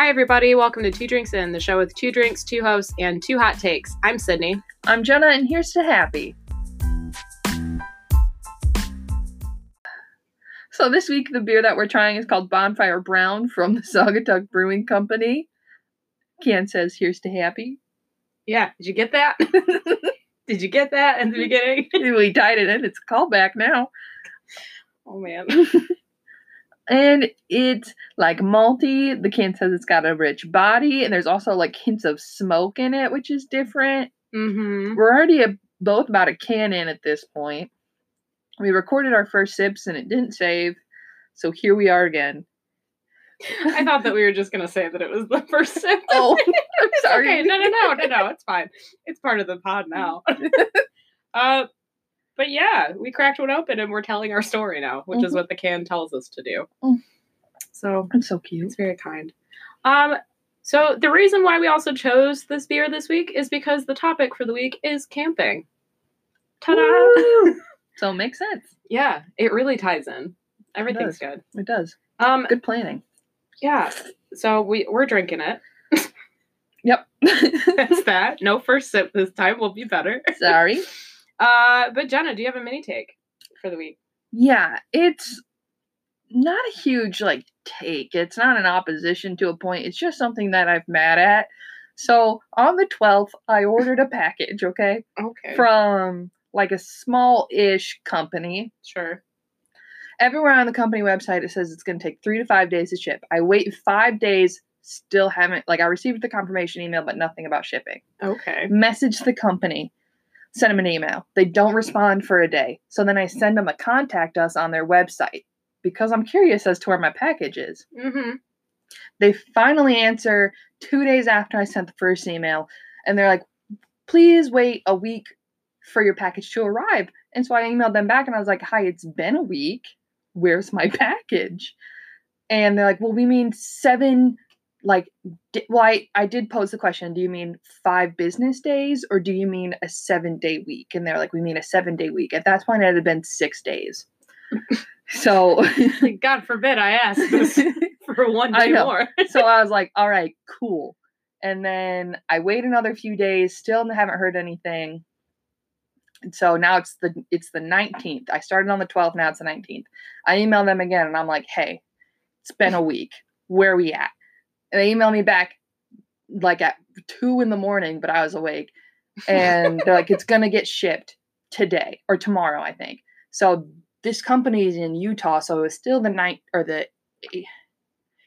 Hi, everybody. Welcome to Two Drinks In, the show with two drinks, two hosts, and two hot takes. I'm Sydney. I'm Jenna, and here's to happy. So this week, the beer that we're trying is called Bonfire Brown from the Saugatuck Brewing Company. Can says, "Here's to happy." Yeah, did you get that? did you get that in the beginning? we tied it in. It's a callback now, Oh, man. And it's like malty. The can says it's got a rich body, and there's also like hints of smoke in it, which is different. Mm-hmm. We're already a, both about a can in at this point. We recorded our first sips, and it didn't save, so here we are again. I thought that we were just going to say that it was the first sip. Oh, I'm sorry. Okay, no, no, no, no, no. It's fine. It's part of the pod now. uh, but yeah, we cracked one open and we're telling our story now, which is Mhm. what the can tells us to do. Mm. So I'm so cute. it's very kind. Um, so the reason why we also chose this beer this week is because the topic for the week is camping. Ta-da! So it makes sense. Yeah, it really ties in. Everything's good. It does. Um, Good planning. yeah. So we we're drinking it. Yep. That's that. No first sip this time will be better. Sorry. Uh, but Jenna, do you have a mini take for the week? Yeah, it's not a huge like take. It's not an opposition to a point. It's just something that I've mad at. So on the 12th, I ordered a package, okay, Okay. from like a small-ish company. sure. Everywhere on the company website, it says it's going to take three to five days to ship. I wait five days, still haven't like I received the confirmation email, but nothing about shipping. Okay. message the company, send them an email. They don't respond for a day. So then I send them a contact us on their website because I'm curious as to where my package is. Mm-hmm. They finally answer two days after I sent the first email, and they're like, please wait a week for your package to arrive. And so I emailed them back and I was like, hi, it's been a week. Where's my package? And they're like, well, we mean seven, like, di- well, I, I did pose the question, do you mean five business days or do you mean a seven day week? And they're like, we mean a seven day week. At that point, it had been six days. so God forbid I ask this for one day more. so I was like, all right, cool. And then I wait another few days, still haven't heard anything. And so now it's the it's the 19th. I started on the 12th, now it's the 19th. I email them again and I'm like, hey, it's been a week. Where are we at? And they email me back like at two in the morning, but I was awake. And they're like, it's gonna get shipped today or tomorrow, I think. So this company is in Utah, so it's still the night or the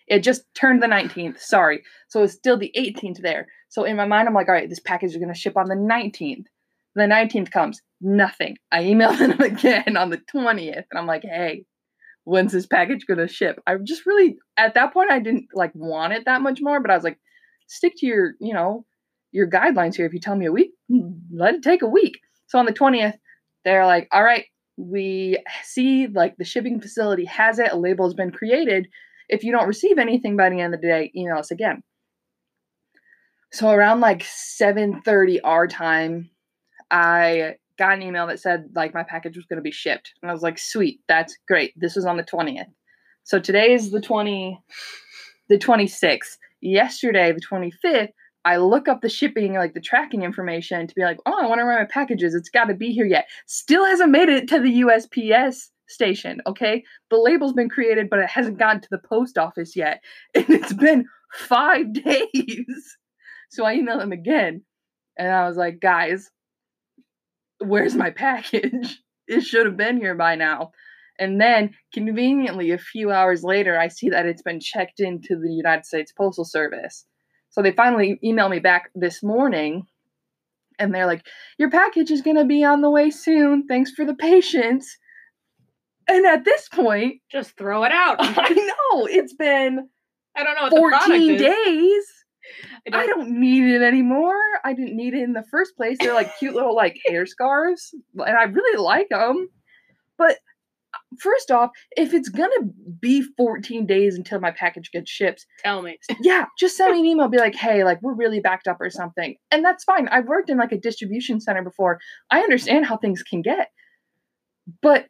it just turned the 19th. Sorry. So it's still the 18th there. So in my mind, I'm like, all right, this package is going to ship on the 19th. The 19th comes, nothing. I emailed them again on the 20th, and I'm like, hey, when's this package going to ship? I just really, at that point, I didn't like want it that much more, but I was like, stick to your, you know, your guidelines here. If you tell me a week, hmm, let it take a week. So on the 20th, they're like, all right, we see like the shipping facility has it, a label has been created if you don't receive anything by the end of the day, email us again. So around like 7:30 our time, I got an email that said like my package was going to be shipped. And I was like, "Sweet, that's great. This was on the 20th." So today is the 20 the 26th. Yesterday, the 25th, I look up the shipping like the tracking information to be like, "Oh, I wonder where my package is. It's got to be here yet." Still hasn't made it to the USPS station, okay? the label's been created, but it hasn't gotten to the post office yet. And it's been five days. So I emailed them again. And I was like, guys, where's my package? It should have been here by now. And then conveniently, a few hours later, I see that it's been checked into the United States Postal Service. So they finally email me back this morning. And they're like, Your package is going to be on the way soon. Thanks for the patience. And at this point, Just throw it out. I know it's been I don't know what the product 14 is. days. I I don't, don't need it anymore. I didn't need it in the first place. They're like cute little like hair scarves, and I really like them. But uh, first off, if it's gonna be 14 days until my package gets shipped, tell me. yeah, just send me an email. Be like, hey, like we're really backed up or something, and that's fine. I've worked in like a distribution center before. I understand how things can get, but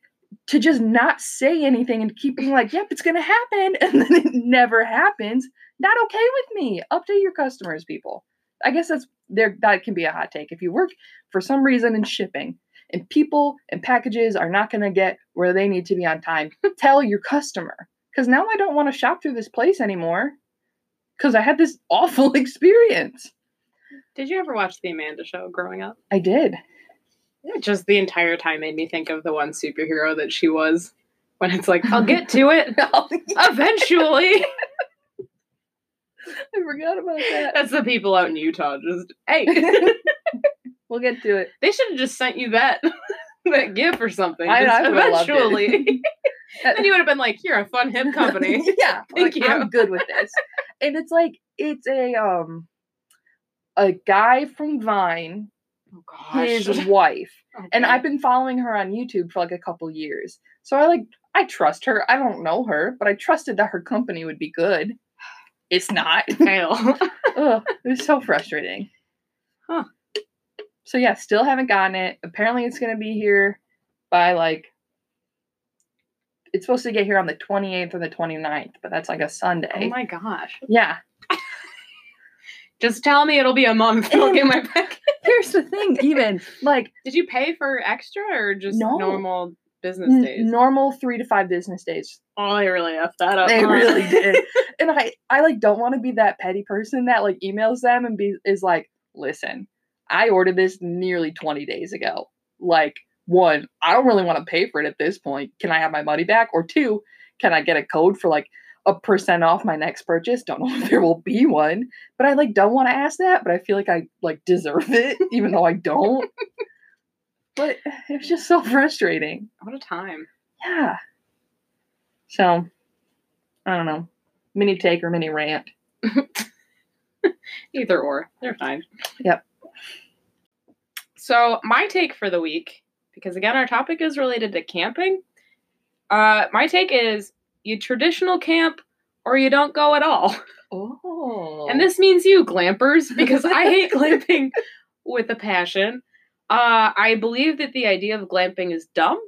to just not say anything and keep being like, yep, it's gonna happen, and then it never happens, not okay with me. Update your customers, people. I guess that's there that can be a hot take. If you work for some reason in shipping and people and packages are not gonna get where they need to be on time, tell your customer. Because now I don't want to shop through this place anymore. Because I had this awful experience. Did you ever watch the Amanda Show growing up? I did. It just the entire time made me think of the one superhero that she was. When it's like, I'll get to it eventually. I forgot about that. That's the people out in Utah. Just hey, We'll get to it. they should have just sent you that that gift or something. I- I would've loved it. eventually. then you would have been like, "You're a fun hip company." yeah, Thank like, you. I'm good with this. and it's like it's a um a guy from Vine, oh gosh. his wife, and I've been following her on YouTube for like a couple years. So I like I trust her. I don't know her, but I trusted that her company would be good. It's not. Ugh, it was so frustrating. Huh. So yeah, still haven't gotten it. Apparently it's gonna be here by like it's supposed to get here on the 28th or the 29th, but that's like a Sunday. oh my gosh. yeah. Just tell me it'll be a month. I'll get my pack. Here's the thing, even like Did you pay for extra or just No. normal business n- days? normal three to five business days. Oh, they really effed that up. They huh? really did. And I, I like don't want to be that petty person that like emails them and be is like, listen, I ordered this nearly 20 days ago. Like, one, I don't really want to pay for it at this point. Can I have my money back? Or two, can I get a code for like a percent off my next purchase? Don't know if there will be one. But I like don't want to ask that, but I feel like I like deserve it, even though I don't. But it was just so frustrating. What a time. Yeah. So, I don't know. Mini take or mini rant. Either or. They're fine. Yep. So, my take for the week, because again, our topic is related to camping. Uh, my take is you traditional camp or you don't go at all. Oh. And this means you, glampers, because I hate glamping with a passion. Uh, I believe that the idea of glamping is dumb,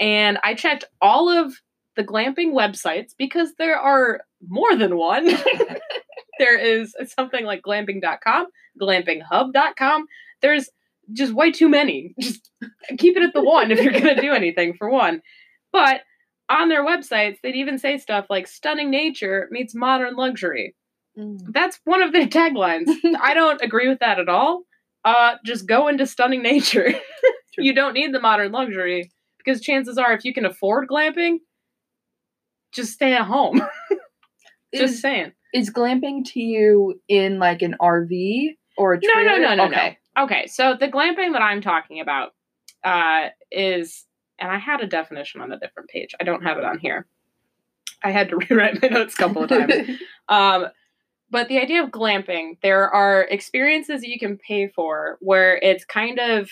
and I checked all of the glamping websites because there are more than one. there is something like glamping.com, glampinghub.com. There's just way too many. Just keep it at the one if you're going to do anything for one. But on their websites, they'd even say stuff like stunning nature meets modern luxury Mm. that's one of their taglines. I don't agree with that at all. Uh, just go into stunning nature. you don't need the modern luxury because chances are, if you can afford glamping, just stay at home. just is, saying. is glamping to you in like an RV or a No, trailer? no, no, no, okay. no. Okay, so the glamping that I'm talking about uh, is, and I had a definition on a different page. I don't have it on here. I had to rewrite my notes a couple of times. Um, but the idea of glamping, there are experiences that you can pay for where it's kind of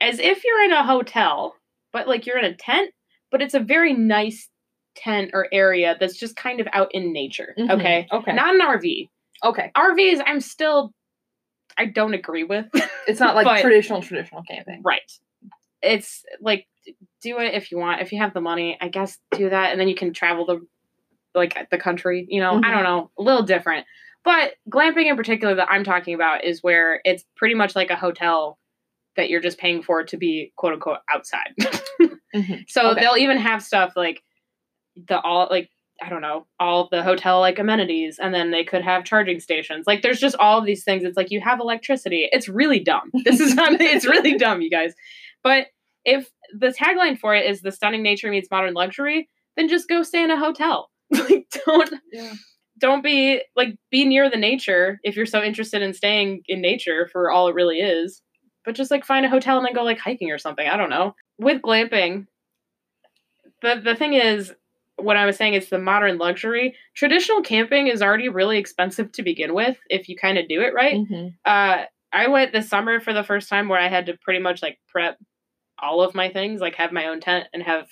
as if you're in a hotel, but like you're in a tent, but it's a very nice tent or area that's just kind of out in nature. Mhm. Okay. Okay. Not an RV. okay. RVs, I'm still, I don't agree with. It's not like But- traditional traditional camping. right. It's like, do it if you want. If you have the money, I guess do that. And then you can travel the, like the country, you know, I Mhm. don't know, a little different. But glamping in particular that I'm talking about is where it's pretty much like a hotel that you're just paying for to be quote unquote outside. Mhm. so Okay. they'll even have stuff like the all like I don't know, all the hotel like amenities and then they could have charging stations. Like there's just all of these things. It's like you have electricity. It's really dumb. This is not it's really dumb, you guys. But if the tagline for it is the stunning nature meets modern luxury, then just go stay in a hotel. like don't Yeah. don't be like be near the nature if you're so interested in staying in nature for all it really is but just like find a hotel and then go like hiking or something i don't know with glamping the the thing is what i was saying is the modern luxury traditional camping is already really expensive to begin with if you kind of do it right Mhm. uh i went this summer for the first time where i had to pretty much like prep all of my things like have my own tent and have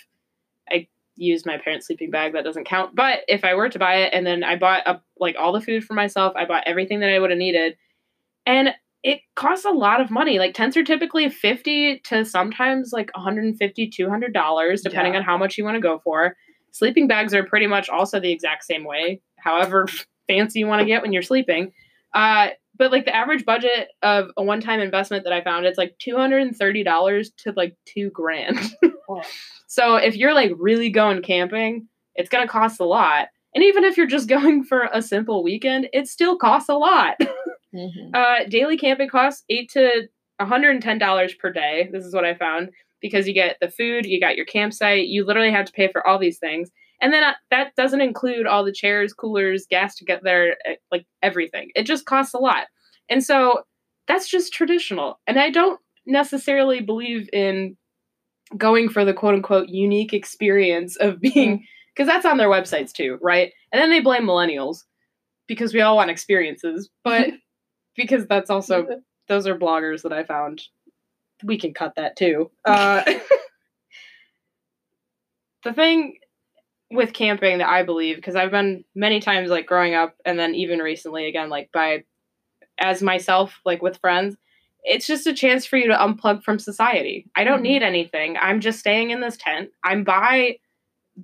i used my parents sleeping bag that doesn't count but if i were to buy it and then i bought up like all the food for myself i bought everything that i would have needed and it costs a lot of money. Like tents are typically 50 to sometimes like 150 200 dollars depending Yeah. on how much you want to go for. Sleeping bags are pretty much also the exact same way, however fancy you want to get when you're sleeping. Uh but like the average budget of a one-time investment that I found, it's like $230 to like 2 grand. Oh. so if you're like really going camping, it's going to cost a lot. And even if you're just going for a simple weekend, it still costs a lot. Mhm. Uh, daily camping costs eight to one hundred and ten dollars per day. This is what I found because you get the food, you got your campsite, you literally have to pay for all these things, and then uh, that doesn't include all the chairs, coolers, gas to get there, eh, like everything. It just costs a lot, and so that's just traditional. And I don't necessarily believe in going for the quote unquote unique experience of being because that's on their websites too, right? And then they blame millennials because we all want experiences, but because that's also those are bloggers that I found. We can cut that too. Uh, the thing with camping that I believe, because I've been many times like growing up and then even recently again, like by as myself, like with friends, it's just a chance for you to unplug from society. I don't Mhm. need anything. I'm just staying in this tent. I'm by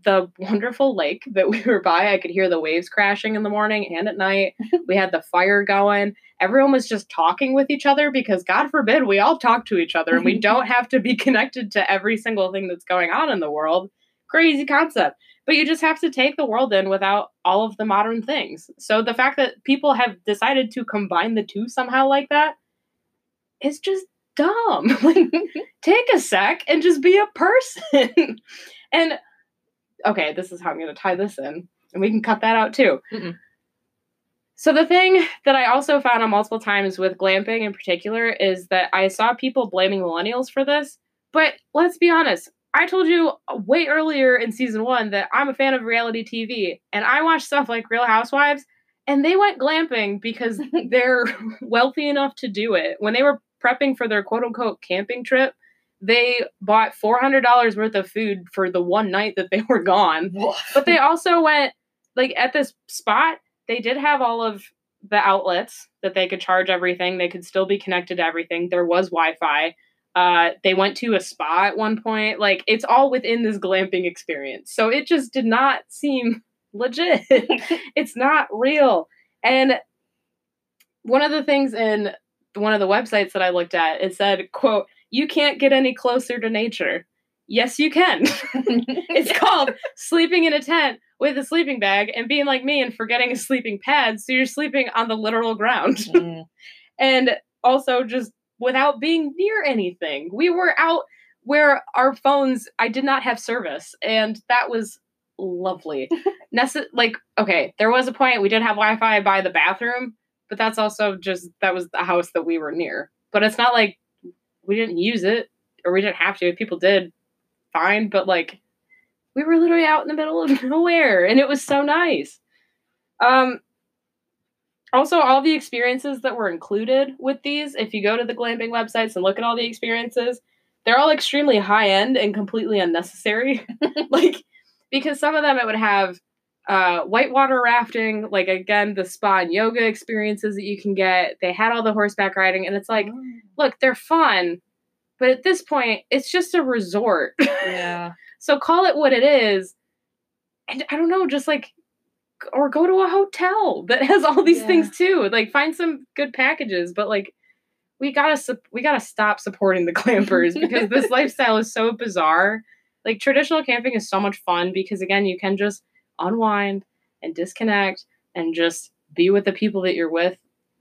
the wonderful lake that we were by. I could hear the waves crashing in the morning and at night. we had the fire going. Everyone was just talking with each other because, God forbid, we all talk to each other and we don't have to be connected to every single thing that's going on in the world. Crazy concept. But you just have to take the world in without all of the modern things. So the fact that people have decided to combine the two somehow like that is just dumb. like, take a sec and just be a person. and okay, this is how I'm going to tie this in, and we can cut that out too. Mm-mm. So the thing that I also found on multiple times with glamping in particular is that I saw people blaming millennials for this, but let's be honest. I told you way earlier in season one that I'm a fan of reality TV, and I watch stuff like Real Housewives, and they went glamping because they're wealthy enough to do it. When they were prepping for their quote unquote camping trip, they bought $400 worth of food for the one night that they were gone. But they also went, like, at this spot, they did have all of the outlets that they could charge everything. They could still be connected to everything. There was Wi Fi. Uh, they went to a spa at one point. Like, it's all within this glamping experience. So it just did not seem legit. it's not real. And one of the things in one of the websites that I looked at, it said, quote, you can't get any closer to nature. Yes, you can. it's called sleeping in a tent with a sleeping bag and being like me and forgetting a sleeping pad. So you're sleeping on the literal ground. Mm. and also just without being near anything. We were out where our phones, I did not have service. And that was lovely. Nece- like, okay, there was a point we did have Wi Fi by the bathroom, but that's also just, that was the house that we were near. But it's not like we didn't use it or we didn't have to. People did, fine. But like, we were literally out in the middle of nowhere and it was so nice. Um, also, all the experiences that were included with these, if you go to the glamping websites and look at all the experiences, they're all extremely high end and completely unnecessary. like, because some of them it would have uh, whitewater rafting, like again, the spa and yoga experiences that you can get. They had all the horseback riding, and it's like, look, they're fun, but at this point, it's just a resort. yeah. So call it what it is. And I don't know, just like or go to a hotel that has all these Yeah. things too. Like find some good packages, but like we got to sup- we got to stop supporting the glampers because this lifestyle is so bizarre. Like traditional camping is so much fun because again, you can just unwind and disconnect and just be with the people that you're with.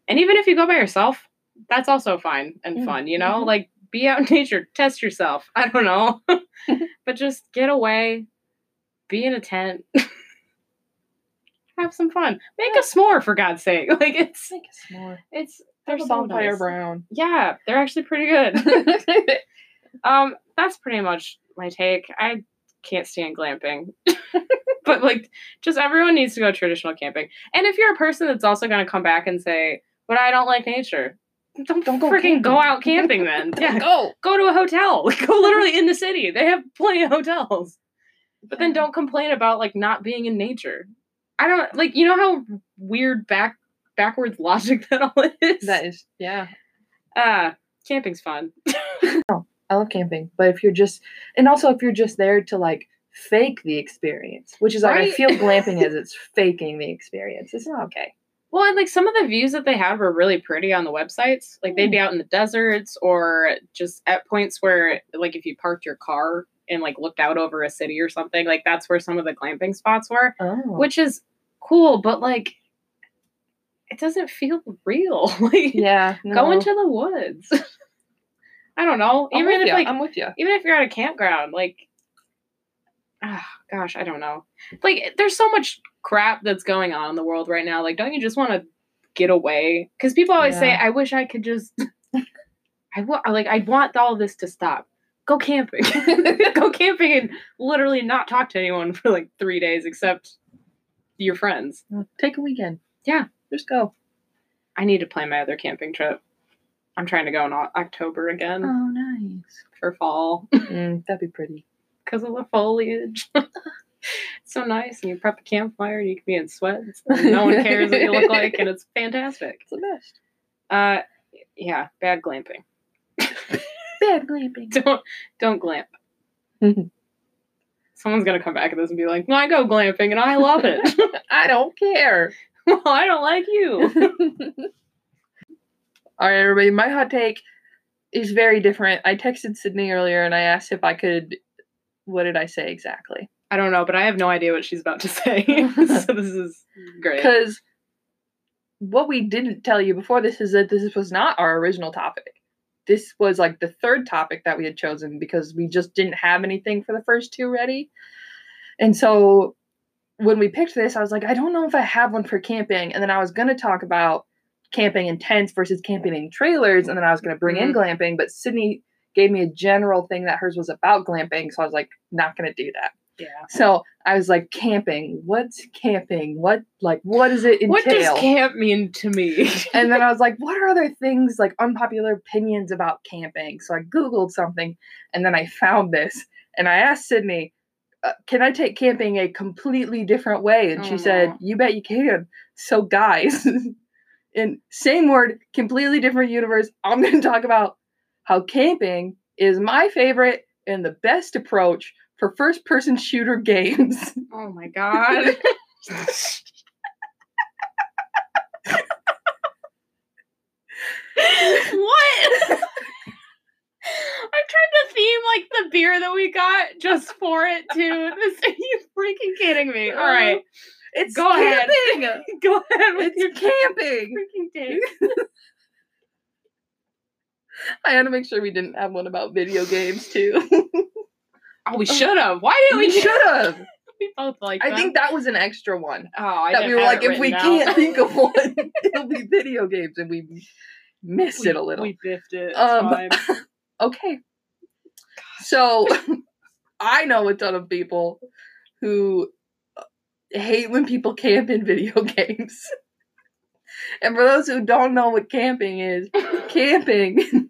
And even if you go by yourself, that's also fine and Mm, fun, you know? mhm. Like be out in nature, test yourself. I don't know. but just get away, be in a tent, have some fun. Make a s'more for God's sake. Like it's Make a s'more. it's they're so bonfire nice. brown. Yeah, they're actually pretty good. um, that's pretty much my take. I can't stand glamping. but like just everyone needs to go traditional camping. And if you're a person that's also gonna come back and say, But I don't like nature, don't, Don't go freaking go out camping then. yeah. Go. Go to a hotel. go literally in the city. They have plenty of hotels. But then don't complain about like not being in nature. I don't like you know how weird back backwards logic that all is. That is, yeah. Ah, camping's fun. I love camping, but if you're just, and also if you're just there to like fake the experience, which is like I feel glamping is it's faking the experience. It's not okay. Well, and like some of the views that they had were really pretty on the websites. Like they'd be out in the deserts or just at points where, like, if you parked your car and like looked out over a city or something, like that's where some of the glamping spots were, Oh, which is cool, but like it doesn't feel real. like yeah, go no. into the woods. I don't know. I'm even with if ya, like I'm with you. even if you're at a campground, like, ah, gosh, I don't know. Like, there's so much crap that's going on in the world right now. Like, don't you just want to get away? Because people always say, "I wish I could just." I wa- like. I want all this to stop. Go camping. Go camping and literally not talk to anyone for like three days except your friends. Take a weekend. Yeah. just go. I need to plan my other camping trip. I'm trying to go in October again Oh, nice. for fall. Mm, that'd be pretty. because of the foliage. it's so nice, and you prep a campfire, and you can be in sweats. And no one cares what you look like, and it's fantastic. It's the best. Uh, yeah, bad glamping. Bad glamping. Don't don't glamp. Someone's gonna come back at this and be like, "No, I go glamping, and I love it." I don't care. well, I don't like you. All right, everybody. My hot take is very different. I texted Sydney earlier and I asked if I could. What did I say exactly? I don't know, but I have no idea what she's about to say. so this is great. Because what we didn't tell you before this is that this was not our original topic. This was like the third topic that we had chosen because we just didn't have anything for the first two ready. And so when we picked this, I was like, I don't know if I have one for camping. And then I was going to talk about camping in tents versus camping in trailers. And then I was going to bring in mm-hmm. glamping. But Sydney gave me a general thing that hers was about glamping. So I was like, not going to do that. Yeah. So I was like, camping. What's camping? What like what does it entail? What does camp mean to me? and then I was like, what are other things like unpopular opinions about camping? So I googled something, and then I found this, and I asked Sydney, uh, "Can I take camping a completely different way?" And she said. "You bet you can." So guys, in same word, completely different universe. I'm going to talk about how camping is my favorite and the best approach for first-person shooter games. oh my god. what? I'm trying to theme like the beer that we got just for it too. This are you freaking kidding me? All right, uh, It's Go ahead. camping. go ahead with your camping. freaking take. I had to make sure we didn't have one about video games too. Oh, we should have. Why didn't we? we should have. We both like. I them. think that was an extra one Oh, I that we were like, if we written can't think of one, it'll be video games, and we missed we, it a little. We biffed it. Um, okay. So I know a ton of people who uh, hate when people camp in video games. And for those who don't know what camping is, camping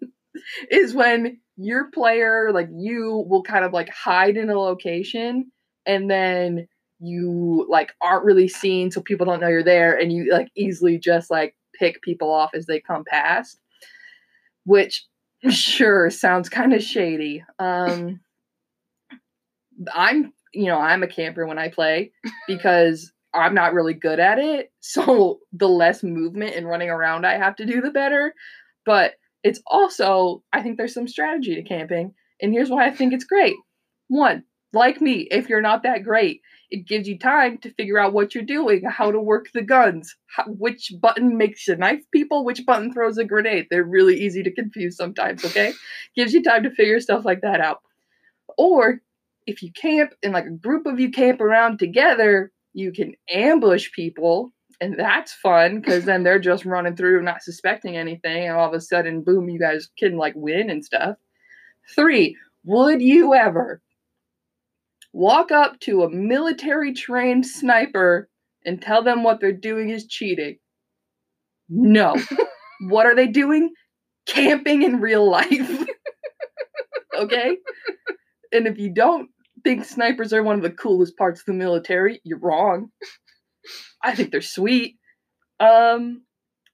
is when your player, like you, will kind of like hide in a location and then you like aren't really seen so people don't know you're there and you like easily just like pick people off as they come past. Which sure sounds kind of shady. Um I'm you know, I'm a camper when I play because I'm not really good at it. So the less movement and running around I have to do, the better. But it's also, I think there's some strategy to camping. And here's why I think it's great. One, like me, if you're not that great, it gives you time to figure out what you're doing, how to work the guns, how, which button makes you knife people, which button throws a grenade. They're really easy to confuse sometimes, okay? gives you time to figure stuff like that out. Or if you camp and like a group of you camp around together, you can ambush people, and that's fun because then they're just running through, not suspecting anything, and all of a sudden, boom, you guys can like win and stuff. Three, would you ever walk up to a military trained sniper and tell them what they're doing is cheating? No. what are they doing? Camping in real life. okay? And if you don't think snipers are one of the coolest parts of the military, you're wrong. I think they're sweet. Um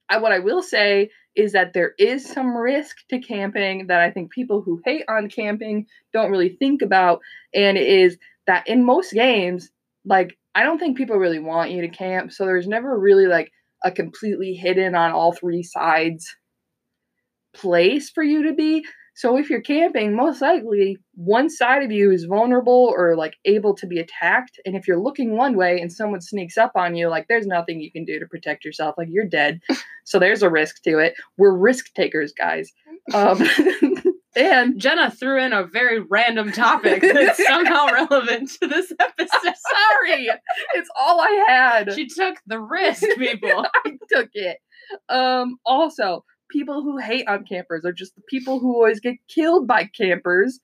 I, what I will say is that there is some risk to camping that I think people who hate on camping don't really think about. And it is that in most games, like, I don't think people really want you to camp. So there's never really like a completely hidden on all three sides place for you to be. So if you're camping, most likely one side of you is vulnerable or like able to be attacked. And if you're looking one way and someone sneaks up on you, like there's nothing you can do to protect yourself. Like you're dead. so there's a risk to it. We're risk takers, guys. Um, and Jenna threw in a very random topic that's somehow relevant to this episode. sorry, it's all I had. She took the risk, people. I took it. Um, also, people who hate on campers are just the people who always get killed by campers.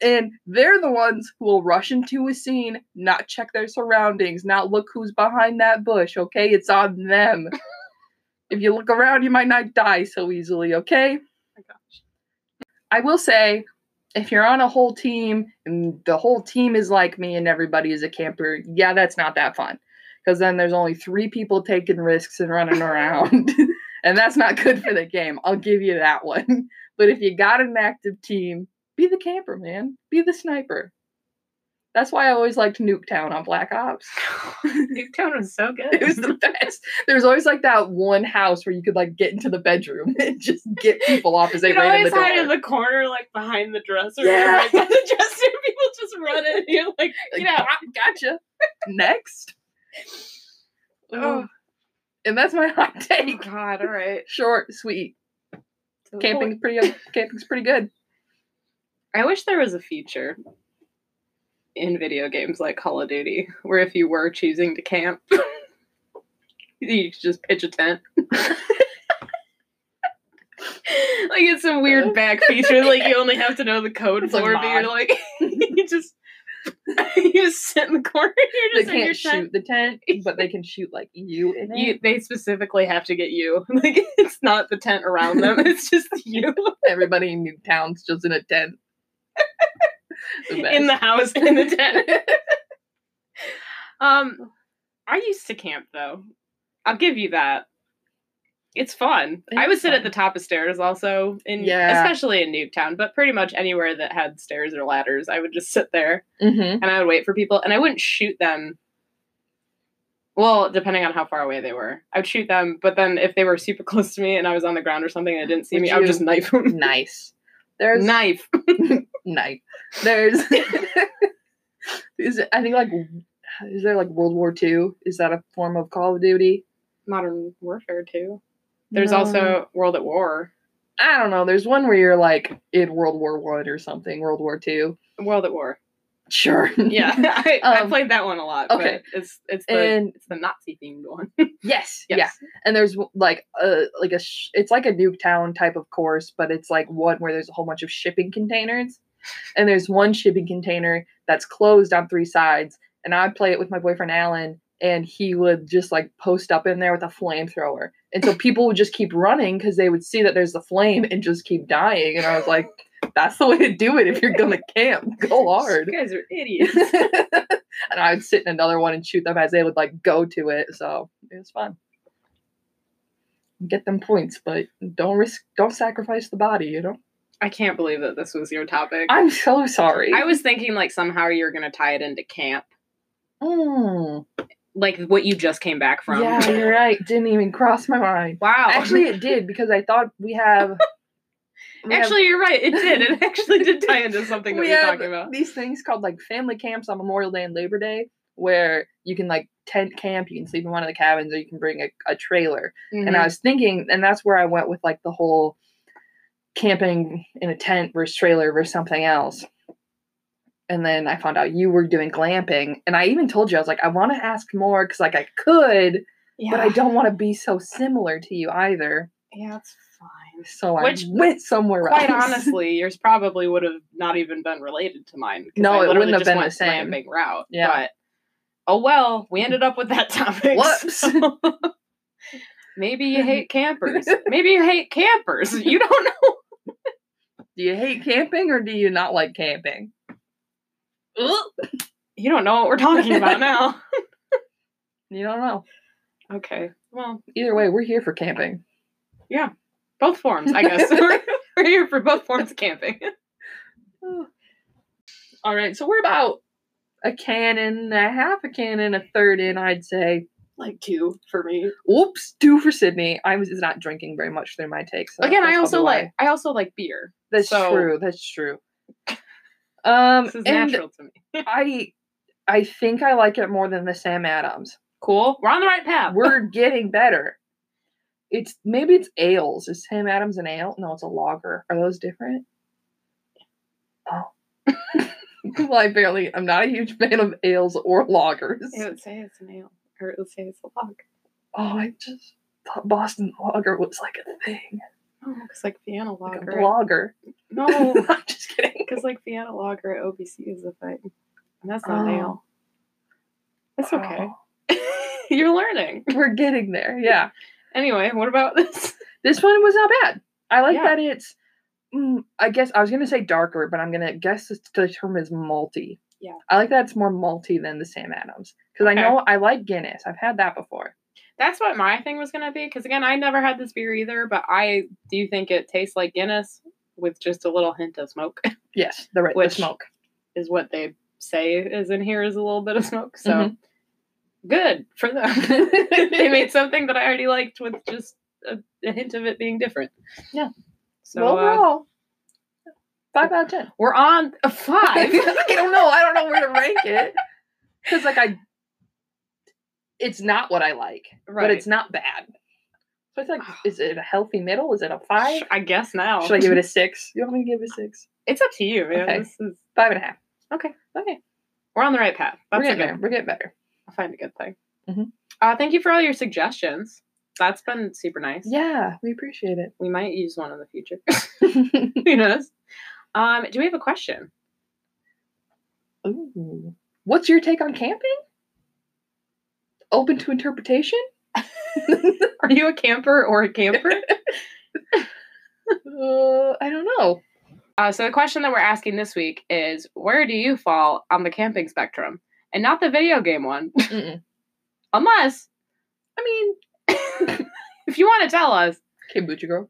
And they're the ones who will rush into a scene, not check their surroundings, not look who's behind that bush, okay? It's on them. if you look around, you might not die so easily, okay? my gosh. I will say, if you're on a whole team and the whole team is like me and everybody is a camper, yeah, that's not that fun. Because then there's only three people taking risks and running around. and that's not good for the game. I'll give you that one. But if you got an active team, be the camper, man. Be the sniper. That's why I always liked Nuketown on Black Ops. Nuketown was so good. It was the best. There was always like that one house where you could like get into the bedroom and just get people off as they ran in the door. hide in the corner, like behind the dresser. Yeah. Right the dresser, people just run in. You're like, out. "Ah, gotcha. Next. Oh, And that's my hot oh take. God! All right. Short, sweet. Camping's pretty camping's pretty good. I wish there was a feature in video games like Call of Duty where if you were choosing to camp, you could just pitch a tent. like it's some weird back feature, like you only have to know the code It's for, but you're like you just you just sit in the corner. You're They just in your can't tent. shoot the tent, but they can shoot like you in it. You, they specifically have to get you. Like it's not the tent around them; it's just you Everybody in Nuketown's just in a tent. The in the house in the tent. Um, I used to camp though. I'll give you that. It's fun. I would is sit at the top of stairs also in Yeah. especially in Nuketown, but pretty much anywhere that had stairs or ladders, I would just sit there Mhm. and I would wait for people and I wouldn't shoot them. Well, depending on how far away they were. I would shoot them, but then if they were super close to me and I was on the ground or something and they didn't see Would me, I would just knife them. Nice. There's Knife. knife. There's is it, I think like is there like World War II? Is that a form of Call of Duty? Modern Warfare too. There's No. also World at War. I don't know. There's one where you're like in World War One or something. World War Two. World at War. Sure. Yeah, I, I Um, played that one a lot. okay. but it's it's the And- it's the Nazi themed one. yes. Yes. Yeah. And there's like a like a sh- it's like a Nuketown type of course, but it's like one where there's a whole bunch of shipping containers, and there's one shipping container that's closed on three sides. And I'd play it with my boyfriend Alan, and he would just like post up in there with a flamethrower, and so people would just keep running because they would see that there's the flame and just keep dying. And I was like, that's the way to do it if you're gonna camp. Go hard. You guys are idiots. and I would sit in another one and shoot them as they would like go to it. So it was fun. Get them points, but don't risk, don't sacrifice the body. You know. I can't believe that this was your topic. I'm so sorry. I was thinking like somehow you're gonna tie it into camp, Mm, like what you just came back from. yeah, you're right. Didn't even cross my mind. Wow. Actually, it did because I thought we have. we have- actually, you're right. It did. It actually did tie into something that we we are have talking about. these things called like family camps on Memorial Day and Labor Day, where you can like tent camp, you can sleep in one of the cabins, or you can bring a, a trailer. And Mhm. I was thinking, and that's where I went with like the whole camping in a tent versus trailer versus something else. And then I found out you were doing glamping, and I even told you I was like, I want to ask more because like I could, yeah. but I don't want to be so similar to you either. Yeah, it's fine. So Which, I went somewhere Quite else. Quite honestly, yours probably would have not even been related to mine. No, I it wouldn't have been the same. glamping route. Yeah. But oh well, we ended up with that topic. Whoops. so- Maybe you hate campers. Maybe you hate campers. You don't know. do you hate camping or do you not like camping? You don't know what we're talking about now. You don't know. Okay. Well, Either way, we're here for camping. Yeah. Both forms, I guess. we're, we're here for both forms of camping. All right, so we're about a can and a half, a can and a third in, I'd say. Like two for me. Whoops, two for Sydney. I was not drinking very much through my takes. so Again, I also why. like I also like beer. That's so- true. That's true. Um, This is natural to me. I, I think I like it more than the Sam Adams. Cool. We're on the right path. We're getting better. It's maybe it's ales. Is Sam Adams an ale? No, it's a lager. Are those different? Oh. well, I barely. I'm not a huge fan of ales or lagers. it would say it's an ale. Or it would say it's a log. Oh, I just thought Boston lager was like a thing, Oh, because like Vienna like lager. a blogger. no, I'm just kidding. because like Vienna lager at OBC is a thing. And that's not Oh. ale. It's okay. Oh, You're learning. we're getting there. Yeah. Anyway, what about this? This one was not bad. I like Yeah. that it's. Mm, I guess I was gonna say darker, but I'm gonna guess the term is malty. Yeah. I like that it's more malty than the Sam Adams because I know I like Guinness. I've had that before. That's what my thing was gonna be. Because again, I never had this beer either, but I do think it tastes like Guinness with just a little hint of smoke. Yes, the right the smoke. is what they say is in here is a little bit of smoke. So Mhm. good for them. they made something that I already liked with just a, a hint of it being different. Yeah. So well, uh, overall, five out of ten. we're on a five. I don't know. I don't know where to rank it because like I, it's not what I like, right. but it's not bad. So it's like, is it a healthy middle? Is it a five? I guess now. Should I give it a six? You want me to give it a six? It's up to you, man. Okay. This is Five and a half. okay. Okay. We're on the right path. We're That's getting good. there. We're getting better. I'll find a good thing. Mhm. Uh, thank you for all your suggestions. That's been super nice. Yeah, we appreciate it. We might use one in the future. Who knows? Um, do we have a question? Ooh. What's your take on camping? Open to interpretation? Are you a camper or a camper? Uh, I don't know. Uh, so the question that we're asking this week is, where do you fall on the camping spectrum, and not the video game one? Unless, I mean, if you want to tell us, kombucha girl.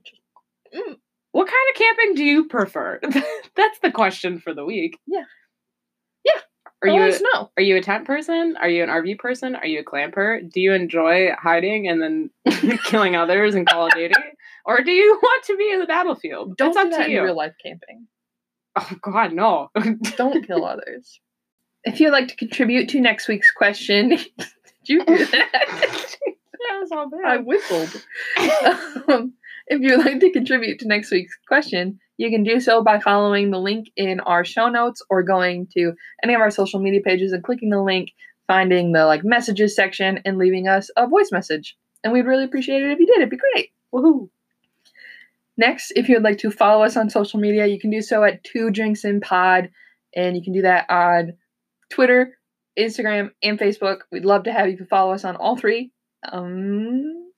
what kind of camping do you prefer? That's the question for the week. Yeah. Are you us know. are you a tent person? Are you an RV person? Are you a glamper? Do you enjoy hiding and then killing others in Call of Duty? Or do you want to be in the battlefield? Don't it's up do that to in you. real life camping. Oh God, no. Don't kill others. If you'd like to contribute to next week's question, did you do that? that was all bad. I whistled. um, if you'd like to contribute to next week's question, you can do so by following the link in our show notes or going to any of our social media pages and clicking the link, finding the like messages section, and leaving us a voice message. And we'd really appreciate it if you did. It'd be great. Woohoo. Next, if you'd like to follow us on social media, you can do so at Two Drinks in Pod, and you can do that on Twitter, Instagram, and Facebook. We'd love to have you follow us on all three. Um,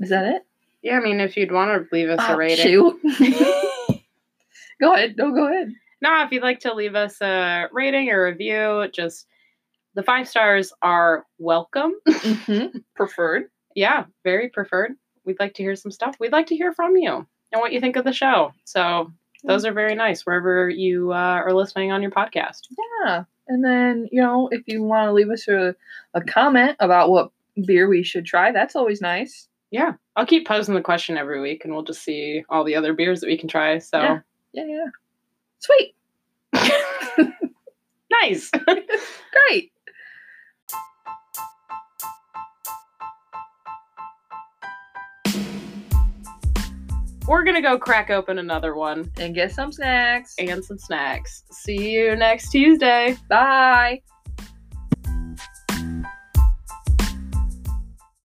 is that it? Yeah, I mean, if you'd want to leave us a Oh, rating. shoot. go ahead. No, go ahead. no, if you'd like to leave us a rating or review, just the five stars are welcome. Mm-hmm. Preferred. yeah, very preferred. We'd like to hear some stuff. We'd like to hear from you and what you think of the show. So those are very nice wherever you uh, are listening on your podcast. Yeah. And then, you know, if you want to leave us a, a comment about what beer we should try, that's always nice. Yeah, I'll keep posing the question every week, and we'll just see all the other beers that we can try. So Yeah. Yeah, yeah. Sweet. nice. Great. We're gonna go crack open another one And get some snacks. and some snacks. See you next Tuesday. Bye.